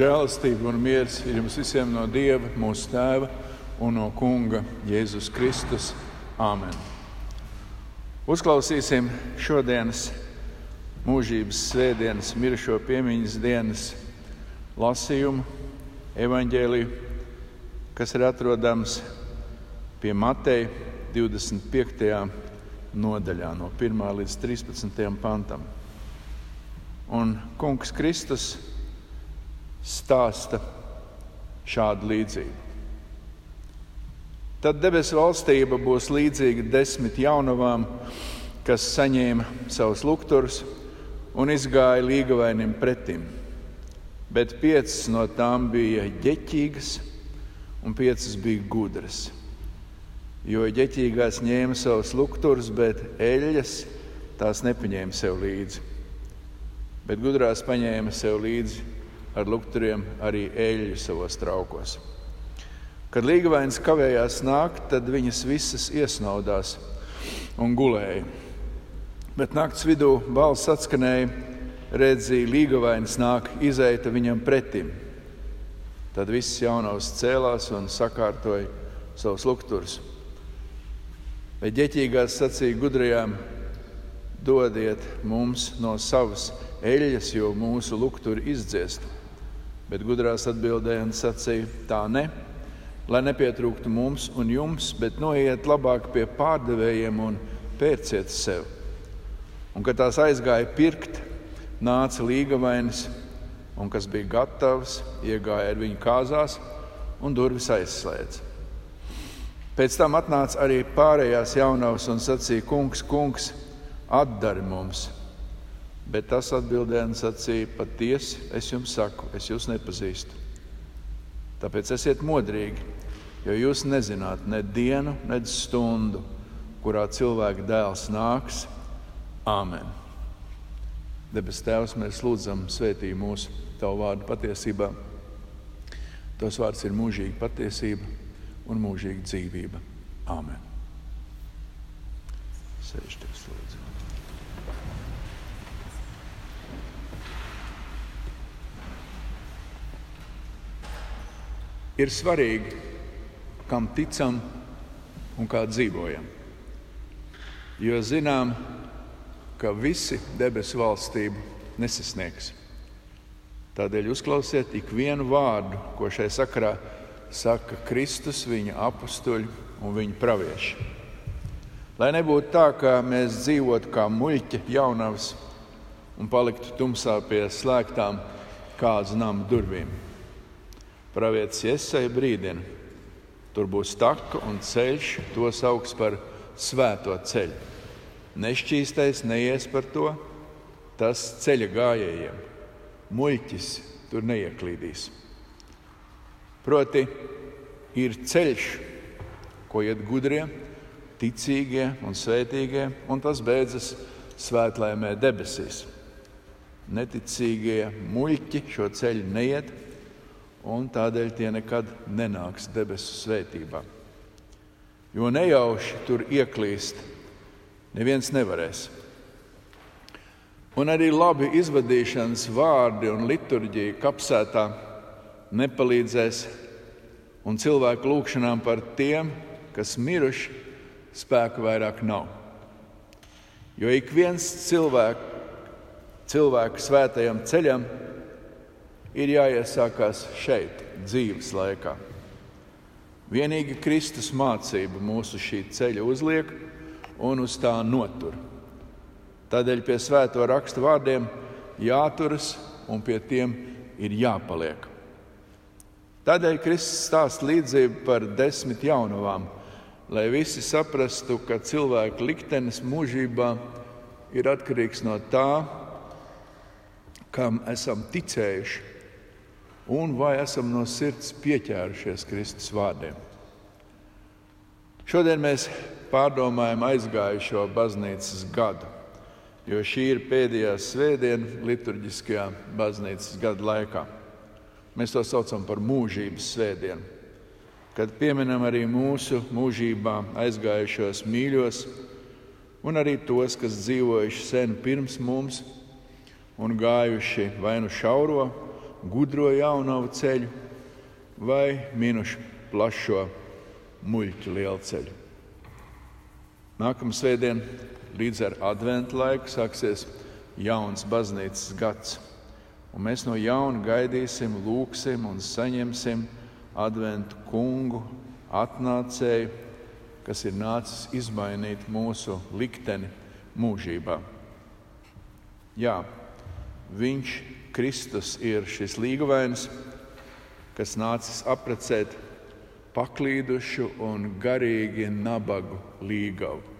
žēlastība un miers ir jums visiem no Dieva, mūsu Tēva un no Kunga Jēzus Kristus. Āmen! Uzklausīsim šodienas mūžības svētdienas, mirušo piemiņas dienas lasījumu, evaņģēliju, kas ir atrodams pie Mateja 25. nodaļā, no 1. līdz 13. pantam. Un Kungs Kristus stāsta šādu līdzību. Tad debesu valstība būs līdzīga desmit jaunavām, kas saņēma savus lukturus un izgāja līgavainim pretim. Bet piecas no tām bija ģeķīgas, un piecas bija gudras. Jo ģeķīgās ņēma savus lukturus, bet eļļas tās nepaņēma sev līdzi. Bet gudrās paņēma sev līdzi ar lukturiem arī eļļu savos traukos. Kad līgavainis kavējās nākt, tad viņas visas iesnaudās un gulēja. Bet naktas vidū balss atskanēja, redzēja, līgavainis nāk, izeita viņam pretim. Tad viss jaunavs cēlās un sakārtoja savus lukturus. Bet ģeķīgās sacīja gudrajām: dodiet mums no savas eļļas, jo mūsu lukturi izdziest. Bet gudrās atbildēja un sacīja: tā ne, lai nepietrūktu mums un jums, bet noiet labāk pie pārdevējiem un pērciet sev. Un, kad tās aizgāja pirkt, nāca līgavainis, un kas bija gatavs, iegāja ar viņu kāzās un durvis aizslēdza. Pēc tam atnāca arī pārējās jaunavas un sacīja: Kungs, kungs, atdari mums! Bet tas atbildēja un sacīja: Patiesi, es jums saku, es jūs nepazīstu. Tāpēc esiet modrīgi, jo jūs nezināt ne dienu, ne stundu, kurā cilvēka dēls nāks Āmen! Debes Tēvs, mēs lūdzam, svētī mūsu Tavu vārdu patiesībā. Tavs vārds ir mūžīga patiesība un mūžīga dzīvība. Āmen! Sēžties, lūdzu! Ir svarīgi, kam ticam un kā dzīvojam. Jo zinām, ka visi debesu valstību nesasniegs. Tādēļ uzklausiet ikvienu vārdu, ko šai sakarā saka Kristus, viņa apstuļi un viņa pravieši. Lai nebūtu tā, ka mēs dzīvotu kā muļķi, jaunavas un paliktu tumsā pie slēgtām kāzu nama durvīm. Pravietis Iesai brīdina, tur būs taka un ceļš, to sauc par svēto ceļu. Nešķīstais neies par to, tas ceļa gājējiem. Muļķis tur neieklīdīs. Proti, ir ceļš, ko iet gudrie, ticīgie un svētīgie, un tas beidzas svētlēmē debesīs. Neticīgie muļķi šo ceļu neiet, un tādēļ tie nekad nenāks debesu svētībā. Jo nejauši tur ieklīst neviens nevarēs. Un arī labi izvadīšanas vārdi un liturģija kapsētā nepalīdzēs, un cilvēku lūgšanām par tiem, kas miruši, spēku vairāk nav. Jo ik viens cilvēks, cilvēku svētajam ceļam ir jāiesākās šeit, dzīves laikā. Vienīgi Kristus mācība mūsu šī ceļa uzliek un uz tā notur. Tādēļ pie svēto rakstu vārdiem jāturas un pie tiem ir jāpaliek. Tādēļ Kristus stāsta līdzību par desmit jaunavām, lai visi saprastu, ka cilvēka liktenis mūžībā ir atkarīgs no tā, kam esam ticējuši, un vai esam no sirds pieķērušies Kristus vārdiem. Šodien mēs pārdomājam aizgājušo baznīcas gadu, jo šī ir pēdējā svētdiena liturģiskajā baznīcas gada laikā. Mēs to saucam par mūžības svētdienu, kad pieminam arī mūsu mūžībā aizgājušos mīļos, un arī tos, kas dzīvojuši sen pirms mums un gājuši vai nu šauro, gudro jaunavu ceļu vai minušu plašo muļķu lielu ceļu. Nākamā svētdiena, līdz ar adventu laiku, sāksies jauns baznīcas gads. Un mēs no jauna gaidīsim, lūgsim un saņemsim adventu kungu, atnācēju, kas ir nācis izmainīt mūsu likteni mūžībā. Jā, viņš, Kristus, ir šis līgavainis, kas nācis apprecēt paklīdušu un garīgi nabagu līgavu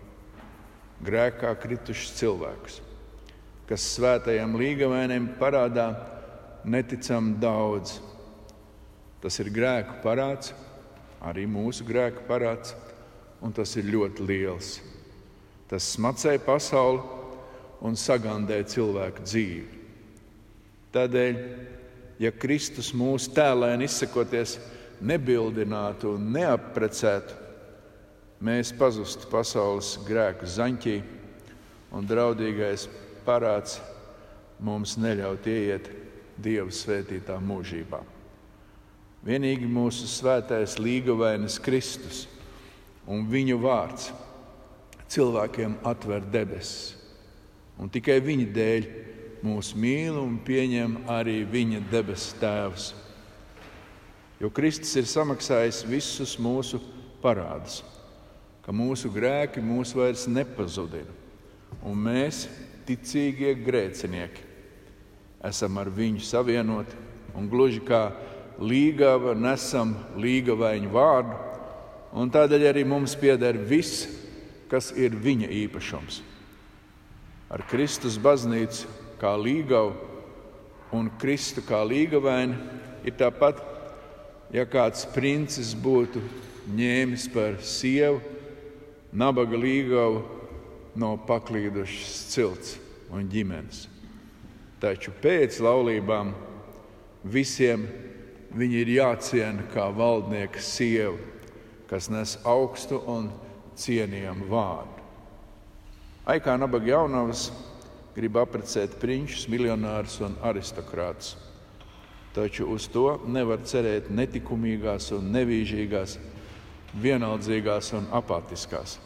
grēkā kritušus cilvēkus, kas svētajam līgavainam parādā neticam daudz. Tas ir grēku parāds, arī mūsu grēku parāds, un tas ir ļoti liels. Tas smacēja pasauli un sagandēja cilvēku dzīvi. Tādēļ, ja Kristus mūsu tēlēni izsakoties, nebildinātu un neaprecētu, mēs pazustu pasaules grēku zaņķī, un draudīgais parāds mums neļaut ieiet Dieva svētītā mūžībā. Vienīgi mūsu svētais līgavainis Kristus un viņu vārds cilvēkiem atver debesis, un tikai viņa dēļ mūs mīl un pieņem arī viņa debesu Tēvs. Jo Kristus ir samaksājis visus mūsu parādus ka mūsu grēki mūs vairs nepazudina. Un mēs, ticīgie grēcinieki, esam ar viņu savienoti un gluži kā līgava nesam līgavaiņu vārdu, un tādēļ arī mums pieder viss, kas ir viņa īpašums. Ar Kristus baznīcu kā līgavu un Kristu kā līgavaini ir tāpat, ja kāds princis būtu ņēmis par sievu nabaga līgava no paklīdušas cilts un ģimenes. Taču pēc laulībām visiem viņi ir jāciena kā valdnieka sieva, kas nes augstu un cienījamu vārdu. Aikā nabaga jaunavas grib apprecēt prinčus, miljonārus un aristokrātus. Taču uz to nevar cerēt netikumīgās un nevīžīgās vienaldzīgās un apātiskās.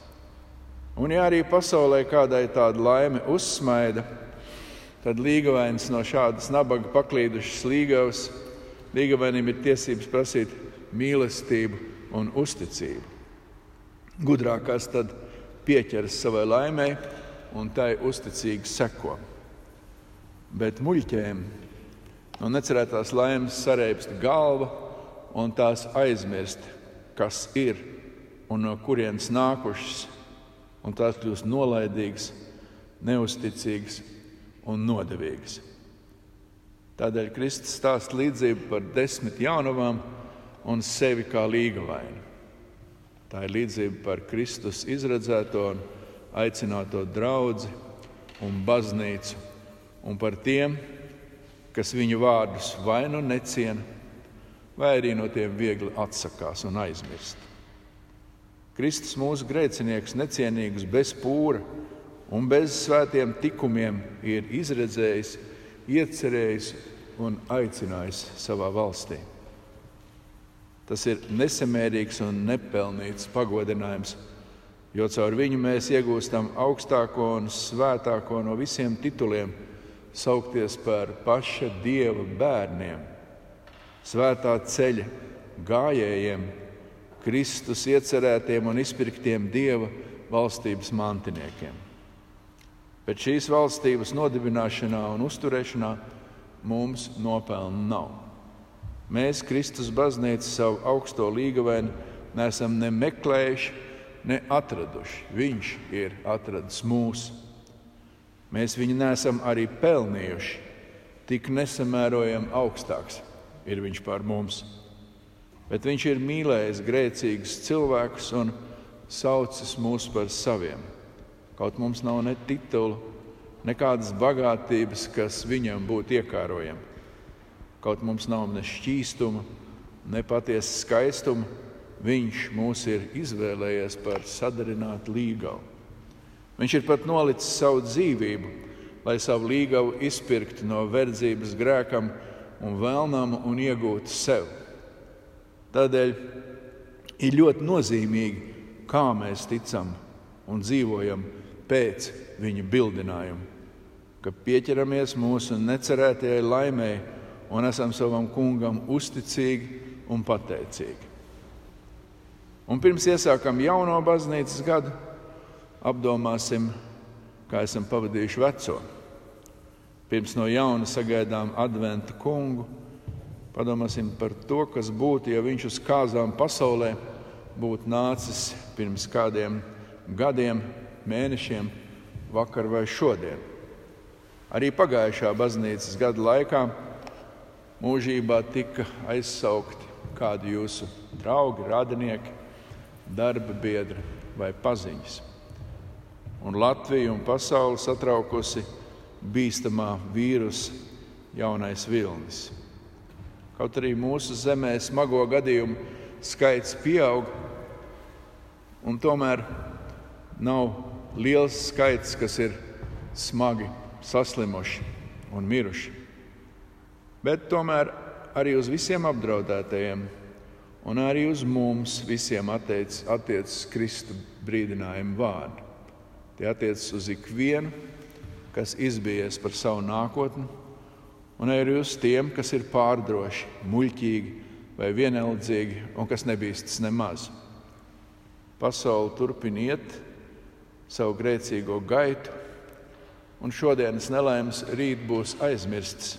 Un, ja arī pasaulē kādai tāda laime uzsmaida, tad līgavains no šādas nabaga paklīdušas līgavas, līgavainim ir tiesības prasīt mīlestību un uzticību. Gudrākās tad pieķeras savai laimei un tai uzticīgi seko. Bet muļķiem no necerētās laimes sareipst galva un tās aizmirst, kas ir un no kurienes nākušas, un tās kļūst nolaidīgas, neusticīgas un nodevīgas. Tādēļ Kristus stāsta līdzību par desmit jaunavām un sevi kā līgavainu. Tā ir līdzība par Kristus izredzēto un aicināto draugu un baznīcu, un par tiem, kas viņu vārdus vai nu neciena, vai arī no tiem viegli atsakās un aizmirst. Kristus mūsu grēcinieks, necienīgs, bez pūra un bez svētiem tikumiem ir izredzējis, iecerējis un aicinājis savā valstī. Tas ir nesamērīgs un nepelnīts pagodinājums, jo caur viņu mēs iegūstam augstāko un svētāko no visiem tituliem, saukties par paša dieva bērniem svētā ceļa gājējiem, Kristus iecerētiem un izpirktiem Dieva valstības mantiniekiem. Bet šīs valstības nodibināšanā un uzturēšanā mums nopelna nav. Mēs, Kristus baznīca, savu augsto līgavēnu neesam ne meklējuši, ne atraduši. Viņš ir atradis mūsu. Mēs viņu neesam arī pelnījuši, tik nesamērojami augstāks ir viņš par mums. Bet viņš ir mīlējis grēcīgus cilvēkus un saucis mūs par saviem. Kaut mums nav ne titulu, nekādas bagātības, kas viņam būtu iekārojama. Kaut mums nav ne šķīstuma, ne patiesa skaistuma, viņš mūs ir izvēlējies par sadarinātu līgavu. Viņš ir pat nolicis savu dzīvību, lai savu līgavu izpirktu no verdzības grēkam un vēlnam un iegūt sev. Tādēļ ir ļoti nozīmīgi, kā mēs ticam un dzīvojam pēc viņa bildinājuma, ka pieķeramies mūsu necerētajai laimēji un esam savam kungam uzticīgi un pateicīgi. Un pirms iesākam jauno baznīcas gadu, apdomāsim, kā esam pavadījuši veco. Pirms no jauna sagaidām adventu kungu, padomāsim par to, kas būtu, ja viņš uz kāzām pasaulē būtu nācis pirms kādiem gadiem, mēnešiem, vakar vai šodien. Arī pagājušā baznīcas gada laikā mūžībā tika aizsaukti kādi jūsu draugi, radinieki, darba biedri vai paziņas. Un Latvija un pasaule satraukusi bīstamā vīrusa jaunais vilnis. Kaut arī mūsu zemē smago gadījumu skaits pieaug, un tomēr nav liels skaits, kas ir smagi saslimuši un miruši. Bet tomēr arī uz visiem apdraudētajiem un arī uz mums visiem attiecas attiec Kristu brīdinājumu vārdu. Tie attiecas uz ikvienu, kas izbijies par savu nākotni, un arī uz tiem, kas ir pārdroši, muļķīgi vai vienaldzīgi un kas nebīstas nemaz. Pasaule turpina iet savu grēcīgo gaitu, un šodienas nelaimes rīt būs aizmirstas,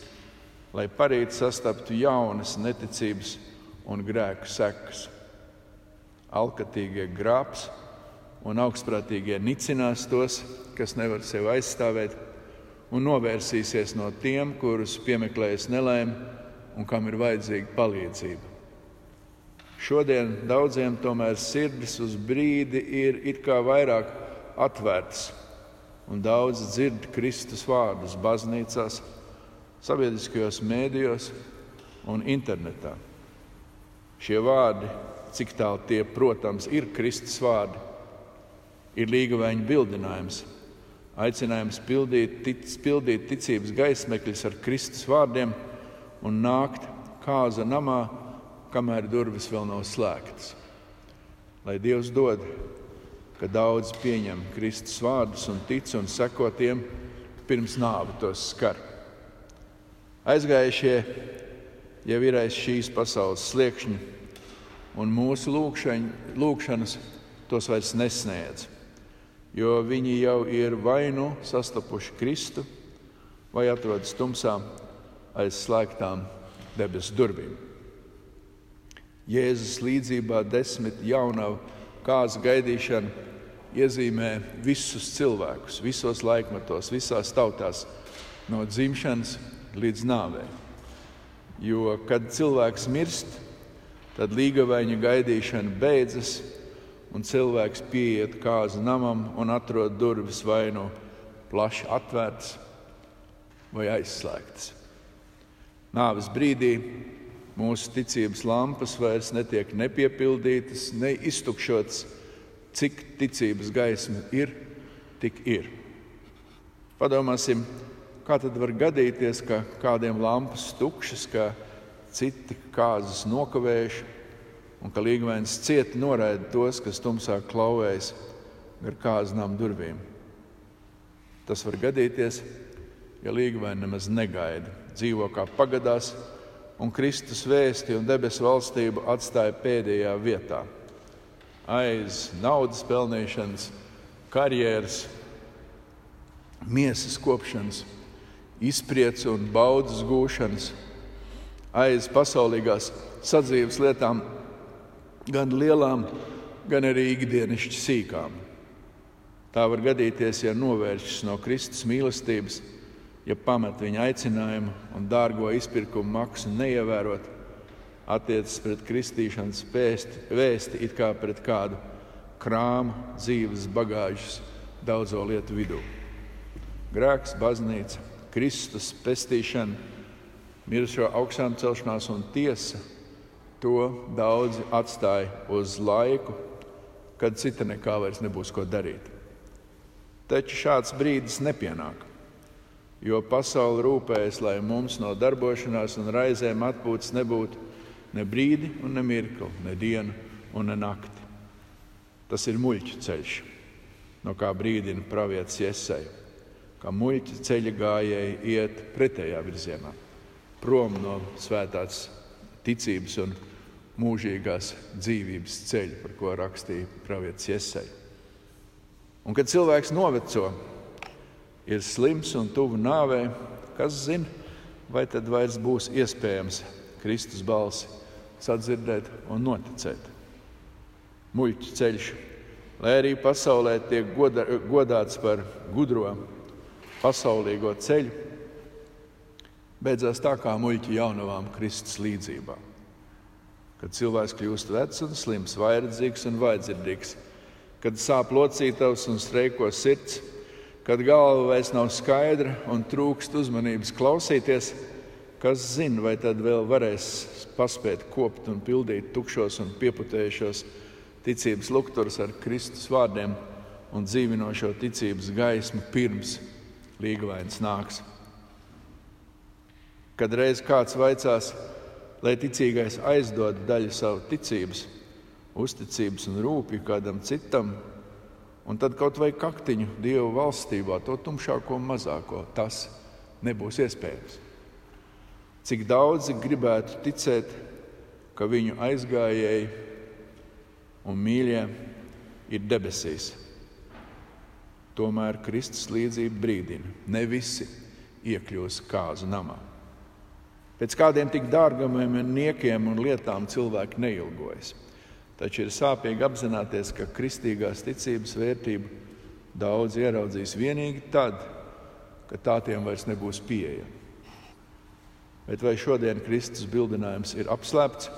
lai parīt sastaptu jaunas neticības un grēku sekas. Alkatīgie grābs un augstprātīgie nicinās tos, kas nevar sevi aizstāvēt, un novērsīsies no tiem, kurus piemeklējas nelaime un kam ir vajadzīga palīdzība. Šodien daudziem tomēr sirdis uz brīdi ir it kā vairāk atvērts, un daudz dzird Kristus vārdus baznīcās, sabiedriskajos mēdījos un internetā. Šie vārdi, cik tālu tie, protams, ir Kristus vārdi, ir līgavēņa bildinājums, aicinājums pildīt, tic, pildīt ticības gaismekļus ar Kristus vārdiem un nākt kāza namā, kamēr durvis vēl nav slēgtas. Lai Dievs dod ka daudz pieņem Kristus vārdus un tic un seko tiem, pirms nāve tos skar. Aizgājušie jau ir aiz šīs pasaules sliekšņa, un mūsu lūgšanas tos vairs nesniedz, jo viņi jau ir vai nu sastapuši Kristu, vai atrodas tumsā aiz slēgtām debesu durvīm. Jēzus līdzībā desmit jaunavu kāzu gaidīšana iezīmē visus cilvēkus, visos laikmetos, visās tautās, no dzimšanas līdz nāvei. Jo, kad cilvēks mirst, tad līgavēņa gaidīšana beidzas, un cilvēks pieiet kāzu namam un atrod durvis vai nu plaši atvērtas vai aizslēgtas. Nāves brīdī mūsu ticības lampas vairs netiek nepiepildītas, ne iztukšotas. Cik ticības gaisma ir, tik ir. Padomāsim, kā tad var gadīties, ka kādiem lampas tukšas, ka citi kāzas nokavējuši, un ka līgvēns cieti noraida tos, kas tumsā klauvējas gar kāznām durvīm. Tas var gadīties, ja līgvēni nemaz negaida, dzīvo kā pagadās, un Kristus vēsti un debesu valstību atstāja pēdējā vietā. Aiz naudas pelnīšanas, karjeras, miesas kopšanas, izpriecas un baudas gūšanas, aiz pasaulīgās sadzīves lietām, gan lielām, gan arī ikdienišķi sīkām. Tā var gadīties, ja novēršas no Kristus mīlestības ja pamet viņa aicinājumu un dārgo izpirkumu maksu neievērot, attiecas pret kristīšanas pēsti, vēsti it kā pret kādu krāmu dzīves bagāžas daudzo lietu vidū. Grēks, baznīca, Kristus pestīšana, mirušo augšām celšanās un tiesa to daudzi atstāja uz laiku, kad cita nekā vairs nebūs ko darīt. Taču šāds brīdis nepienāk jo pasaule rūpējas, lai mums no darbošanās un raizēm atpūtas nebūtu ne brīdi ne mirkli, ne dienu un ne nakti. Tas ir muļķu ceļš, no kā brīdina pravietis Iesai, kā muļķa ceļa gājēji iet pretējā virzienā, prom no svētās ticības un mūžīgās dzīvības ceļa, par ko rakstīja pravietis Iesai. Un kad cilvēks noveco, ir slims un tuvu nāvei, kas zina, vai tad vairs būs iespējams Kristus balsi sadzirdēt un noticēt. Muļķu ceļš, lai arī pasaulē tiek goda, godāts par gudro, pasaulīgo ceļu, beidzās tā kā muļķi jaunavām Kristus līdzībā. Kad cilvēks kļūst vecs un slims, vairdzīgs un vaidzirdīgs, kad sāp locītavs un streiko sirds, kad galva vairs nav skaidra un trūkst uzmanības klausīties, kas zina, vai tad vēl varēs paspēt kopt un pildīt tukšos un pieputējušos ticības lukturus ar Kristus vārdiem un dzīvinošo ticības gaismu pirms līgavains nāks. Kad reiz kāds vaicās, lai ticīgais aizdod daļu savu ticības, uzticības un rūpju kādam citam, Un tad kaut vai kaktiņu Dieva valstībā, to tumšāko un mazāko, tas nebūs iespējams. Cik daudzi gribētu ticēt, ka viņu aizgājēji un mīļie ir debesīs. Tomēr Kristus līdzība brīdina, ne visi iekļūs kāzu namā. Pēc kādiem tik dārgiem niekiem un lietām cilvēki neilgojas. Taču ir sāpīgi apzināties, ka kristīgās ticības vērtību daudz ieraudzīs tikai tad, kad tā tiem vairs nebūs pieejama. Bet vai šodien Kristus bildinājums ir apslēpts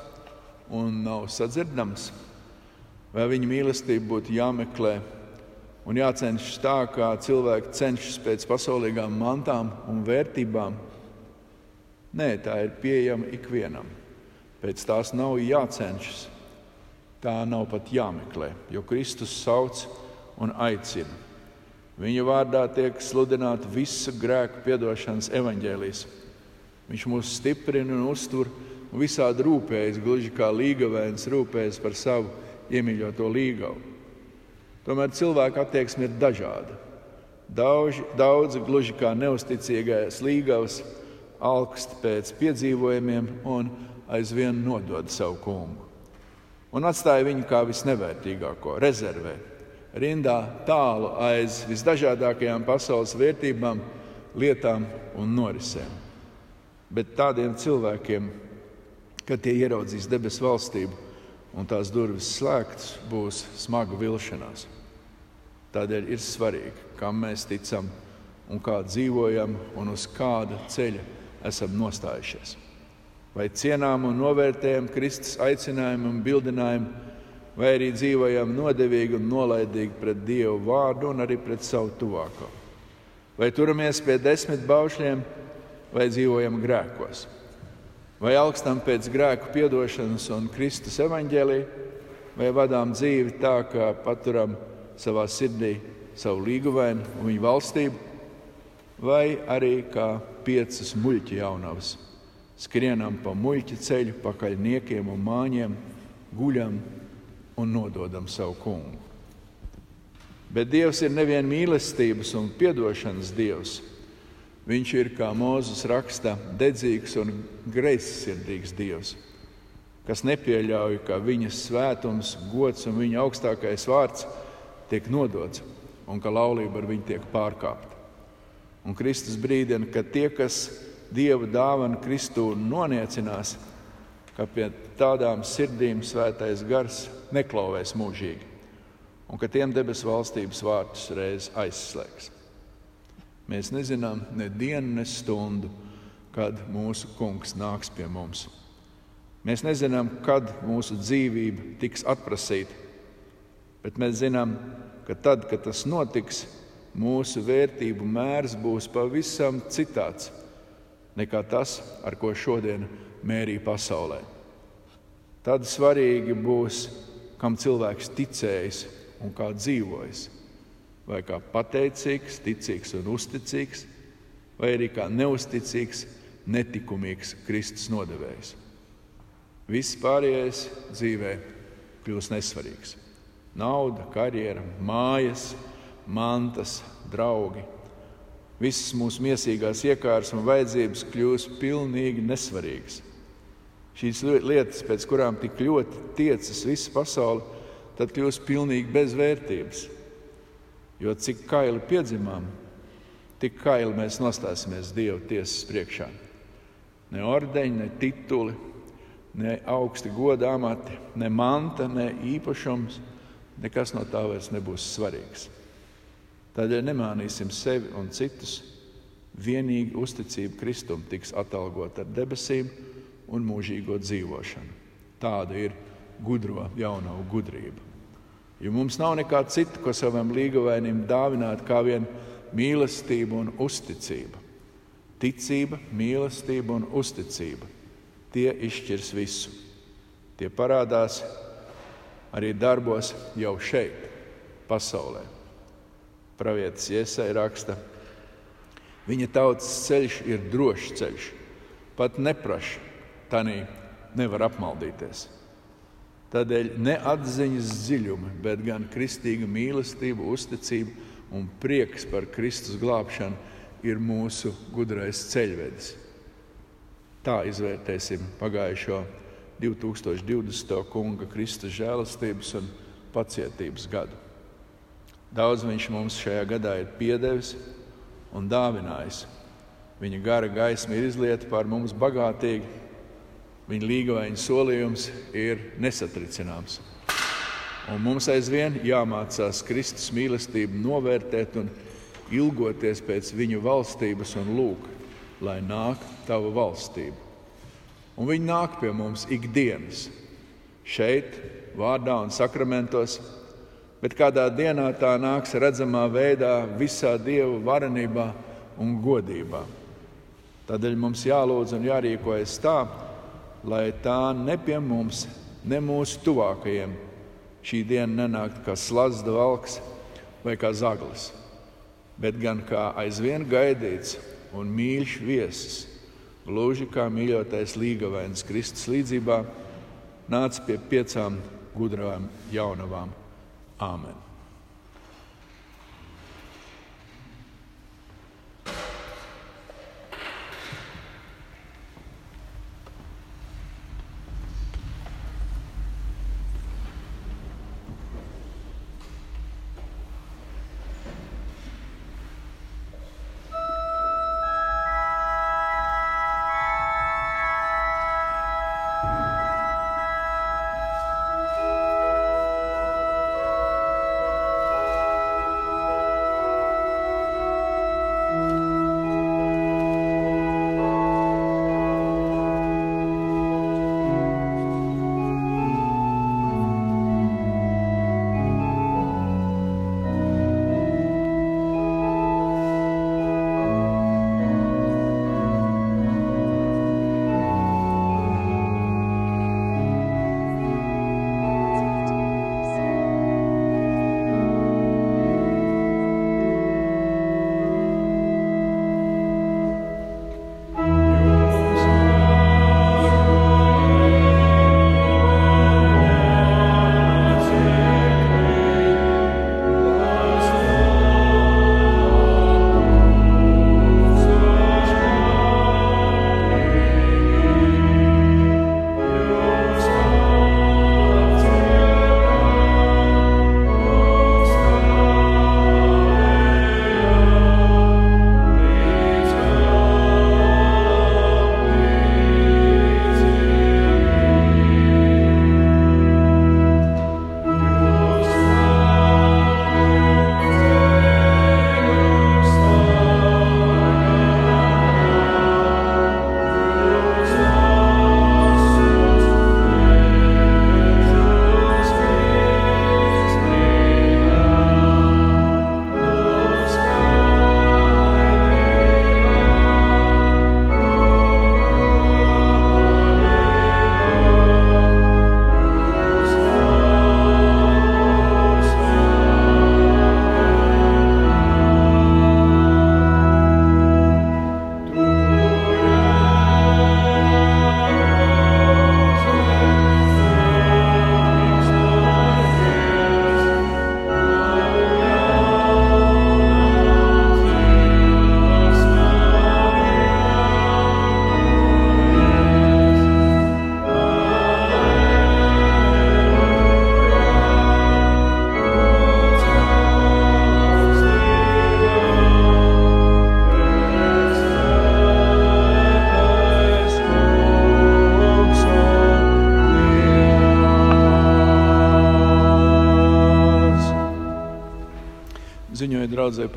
un nav sadzirdams, vai viņa mīlestība būtu jāmeklē un jācenšas tā, kā cilvēki cenšas pēc pasaulīgām mantām un vērtībām? Nē, tā ir pieejama ikvienam. Pēc tās nav jācenšas tā nav pat jāmeklē, jo Kristus sauc un aicina. Viņa vārdā tiek sludināta visa grēka piedošanas evaņģēlijas. Viņš mūs stiprina un uztur un visādi rūpējas, gluži kā līgavēns rūpējas par savu iemīļoto līgavu. Tomēr cilvēka attieksme ir dažāda. Daudzi, daudzi gluži kā neusticīgais līgavs, augst pēc piedzīvojumiem un aizvien nodod savu kungu un atstāja viņu kā visnevērtīgāko rezervē, rindā tālu aiz visdažādākajām pasaules vērtībām, lietām un norisēm. Bet tādiem cilvēkiem, kad tie ieraudzīs debesu valstību un tās durvis slēgtas, būs smaga vilšanās. Tādēļ ir svarīgi, kam mēs ticam un kā dzīvojam un uz kāda ceļa esam nostājušies vai cienām un novērtējam Kristus aicinājumu un bildinājumu, vai arī dzīvojam nodevīgi un nolaidīgi pret Dievu vārdu un arī pret savu tuvāko. Vai turamies pie desmit baušļiem, vai dzīvojam grēkos, vai augstam pēc grēku piedošanas un Kristus evaņģēlī, vai vadām dzīvi tā, ka paturam savā sirdī savu līguvainu un viņu valstību, vai arī kā piecas muļķa jaunavas skrienam pa muļķa ceļu, pakaļ niekiem un māņiem, guļam un nododam savu kungu. Bet Dievs ir nevien mīlestības un atdošanas Dievs. Viņš ir, kā Mozus raksta, dedzīgs un greizsirdīgs Dievs, kas nepieļauj, ka viņa svētums, gods un viņa augstākais vārds tiek nodots un ka laulība ar viņu tiek pārkāpta. Un Kristus brīdina, ka tie, kas Dieva dāvana Kristū noniecinās, ka pie tādām sirdīm svētais gars neklauvēs mūžīgi, un ka tiem debesu valstības vārtus reiz aizslēgs. Mēs nezinām ne dienu, ne stundu, kad mūsu kungs nāks pie mums. Mēs nezinām, kad mūsu dzīvība tiks atprasīta, bet mēs zinām, ka tad, kad tas notiks, mūsu vērtību mērs būs pavisam citāds nekā tas, ar ko šodien mērī pasaulē. Tad svarīgi būs, kam cilvēks ticējis un kā dzīvojis. Vai kā pateicīgs, ticīgs un uzticīgs, vai arī kā neusticīgs, netikumīgs Kristus nodevējs. Viss pārējais dzīvē kļūst nesvarīgs. Nauda, karjera, mājas, mantas, draugi. Visas mūsu mīsīgās iekārtas un vajadzības kļūst pilnīgi nesvarīgas. Šīs lietas, pēc kurām tik ļoti tiecas visa pasaule, tad kļūst pilnīgi bezvērtības. Jo cik kaili piedzimām, tik kaili mēs nostāsimies Dieva tiesas priekšā. Ne ordeņi, ne tituli, ne augsti goda amati, ne manta, ne īpašums, nekas no tā vairs nebūs svarīgs. Tādēļ nemānīsim sevi un citus. Vienīgi uzticība Kristum tiks atalgota ar debesīm un mūžīgo dzīvošanu. Tāda ir gudro jauno gudrība. Jo mums nav nekā cita, ko savam līgavainim dāvināt, kā vien mīlestība un uzticība. Ticība, mīlestība un uzticība. Tie izšķirs visu. Tie parādās arī darbos jau šeit, pasaulē. Pravietis Iesai raksta, viņa tautas ceļš ir drošs ceļš, pat nepraši, tanī nevar apmaldīties. Tādēļ ne atziņas dziļumi, bet gan kristīga mīlestība, uzticība un prieks par Kristus glābšanu ir mūsu gudrais ceļvedis. Tā izvērtēsim pagājušo 2020. kunga Kristus žēlastības un pacietības gadu. Daudz viņš mums šajā gadā ir piedevis un dāvinājis. Viņa gara gaisma ir izlieta pār mums bagātīgi, viņa līgavaina solījums ir nesatricināms. Un mums aizvien jāmācās Kristus mīlestību novērtēt un ilgoties pēc viņu valstības un lūgt lai nāk tava valstība. Un viņi nāk pie mums ikdienas, šeit, vārdā un sakramentos, bet kādā dienā tā nāks redzamā veidā, visā Dieva varenībā un godībā. Tādēļ mums jālūdz un jārīkojas tā, lai tā ne pie mums, ne mūsu tuvākajiem šī diena nenāktu kā slazda valks vai kā zaglis, bet gan kā aizvien gaidīts un mīļš viesis, gluži kā mīļotais līgavēns Kristus līdzībā, nāca pie piecām gudrām jaunavām. Āmen!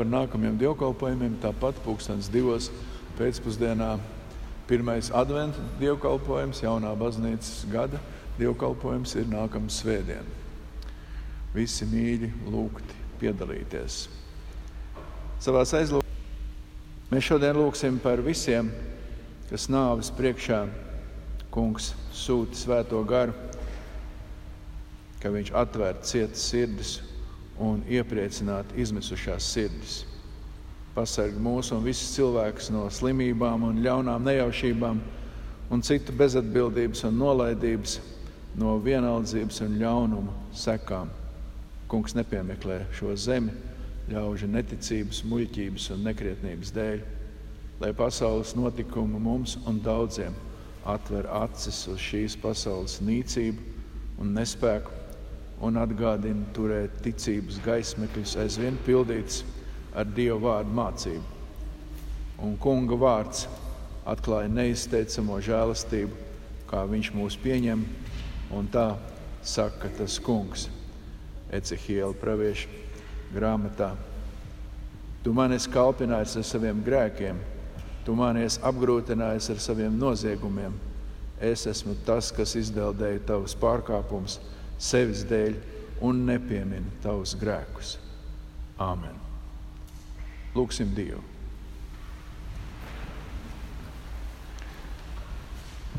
Par nākamajiem dievkalpojumiem. Tāpat pūkstens divos pēcpusdienā pirmais adventa dievkalpojums, jaunā baznīcas gada dievkalpojums ir nākamā svētdiena. Visi mīļi lūgti piedalīties. Savā aizlūgumā mēs šodien lūgsim par visiem, kas nāves priekšā kungs sūta svēto garu, ka viņš atvērtu cietas sirdis un iepriecinātu izmisušās sirdis. Pasarg mūs un visus cilvēkus no slimībām un ļaunām nejaušībām un citu bezatbildības un nolaidības, no vienaldzības un ļaunuma sekām. Kungs nepiemeklē šo zemi ļaužu neticības, muļķības un nekrietnības dēļ, lai pasaules notikumu mums un daudziem atver acis uz šīs pasaules nīcību un nespēku un atgādina turēt ticības gaismekļus aizvien pildīts ar Dieva vārdu mācību. Un Kunga vārds atklāja neizteicamo žēlastību, kā Viņš mūs pieņem, un tā saka tas Kungs. Ecehiela pravieša grāmatā. Tu man esi kalpinājis ar saviem grēkiem, tu man esi apgrūtinājis ar saviem noziegumiem. Es esmu tas, kas izdeldēja tavus pārkāpumus sevis dēļ un nepieminu tavus grēkus. Āmen! Lūksim Dievu!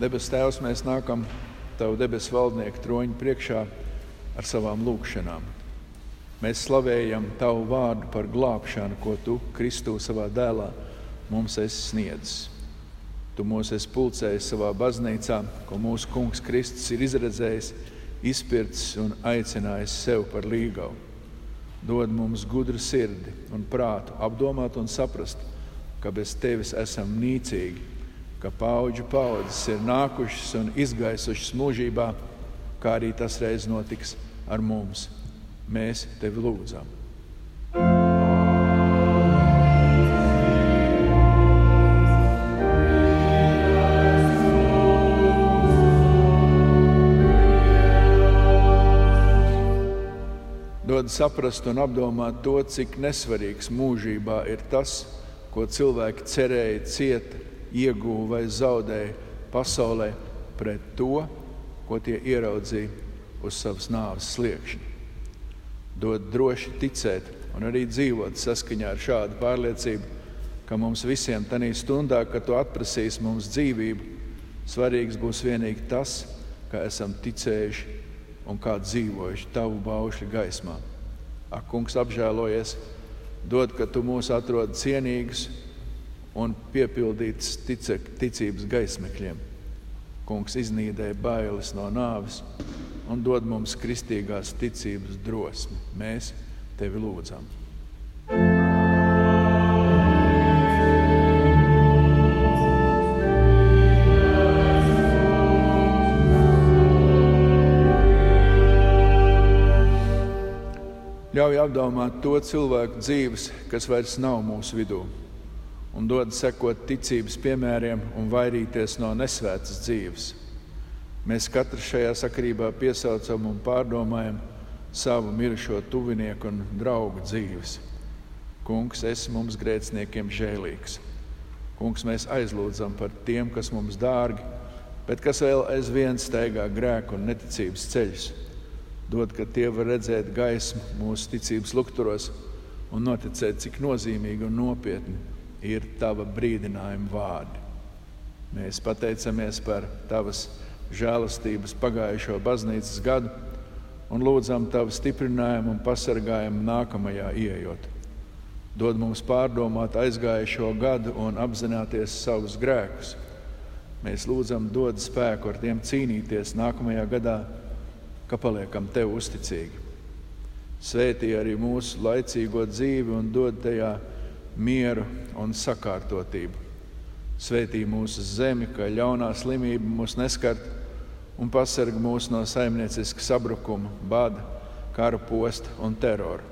Debes Tēvs, mēs nākam Tavu debesu valdnieku troņu priekšā ar savām lūgšanām. Mēs slavējam Tavu vārdu par glābšanu, ko Tu, Kristu, savā dēlā mums esi sniedzis. Tu mūs esi pulcējis savā baznīcā, ko mūsu Kungs Kristus ir izredzējis, izpircis un aicinājis sev par līgavu. Dod mums gudru sirdi un prātu, apdomāt un saprast, ka bez Tevis esam nīcīgi, ka paudžu paudzes ir nākušas un izgaisušas mūžībā, kā arī tas reiz notiks ar mums. Mēs tevi lūdzam. Dod saprast un apdomāt to, cik nesvarīgs mūžībā ir tas, ko cilvēki cerēja, cieta, ieguva vai zaudēja pasaulē, pret to, ko tie ieraudzīja uz savas nāves sliekšņa. Dod droši ticēt un arī dzīvot saskaņā ar šādu pārliecību, ka mums visiem tajā stundā, kad tu atprasīsi mums dzīvību, svarīgs būs vienīgi tas, ka esam ticējuši un kā dzīvojuši tavu baušļu gaismā. Ak, kungs, apžēlojies, dod, ka tu mūs atrod cienīgus un piepildītus ticības gaismekļiem. Kungs iznīdēja bailes no nāves un dod mums kristīgās ticības drosmi. Mēs tevi lūdzam. Ļauj apdomāt to cilvēku dzīves, kas vairs nav mūsu vidū, un dod sekot ticības piemēriem un vairīties no nesvētas dzīves Mēs katrs šajā sakarībā piesaucam un pārdomājam savu mirušo tuvinieku un draugu dzīves. Kungs, esi mums grēciniekiem žēlīgs. Kungs, mēs aizlūdzam par tiem, kas mums dārgi, bet kas vēl aizvien steigā grēku un neticības ceļus. Dod, ka tie var redzēt gaismu mūsu ticības lukturos un noticēt, cik nozīmīgi un nopietni ir tava brīdinājuma vārdi. Mēs pateicamies par tavas žēlastības pagājušo baznīcas gadu un lūdzam Tavu stiprinājumu un pasargājumu nākamajā ieejot. Dod mums pārdomāt aizgājušo gadu un apzināties savus grēkus. Mēs lūdzam, dod spēku ar tiem cīnīties nākamajā gadā, ka paliekam Tev uzticīgi. Svētī arī mūsu laicīgo dzīvi un dod tajā mieru un sakārtotību. Svētī mūsu zemi, ka ļaunā slimība mūs neskart un pasarg mūs no saimnieciska sabrukuma, bada, kara posta un terora.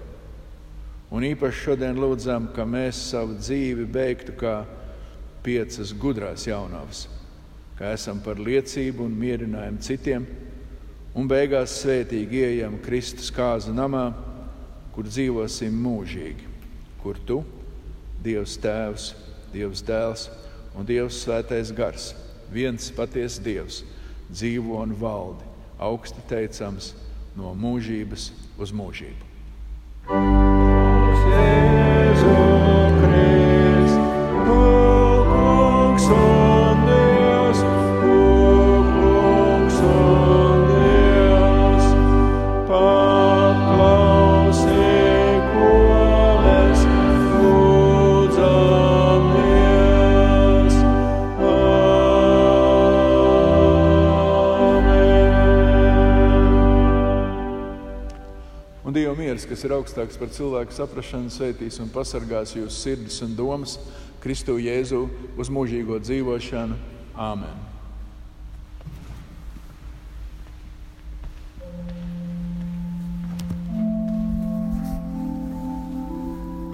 Un īpaši šodien lūdzam, ka mēs savu dzīvi beigtu kā piecas gudrās jaunavas, ka esam par liecību un mierinājumu citiem, un beigās svētīgi ieejam Kristus kāzu namā, kur dzīvosim mūžīgi. kur tu, Dievs Tēvs, Dievs Dēls un Dievs Svētais Gars, viens patiesa Dievs, dzīvo un valdi, augsti teicams, no mūžības uz mūžību. Un kas ir augstāks par cilvēku saprāšanu, sveitīs un pasargās jūsu sirdis un domas Kristu Jēzu uz mūžīgo dzīvošanu. Āmen!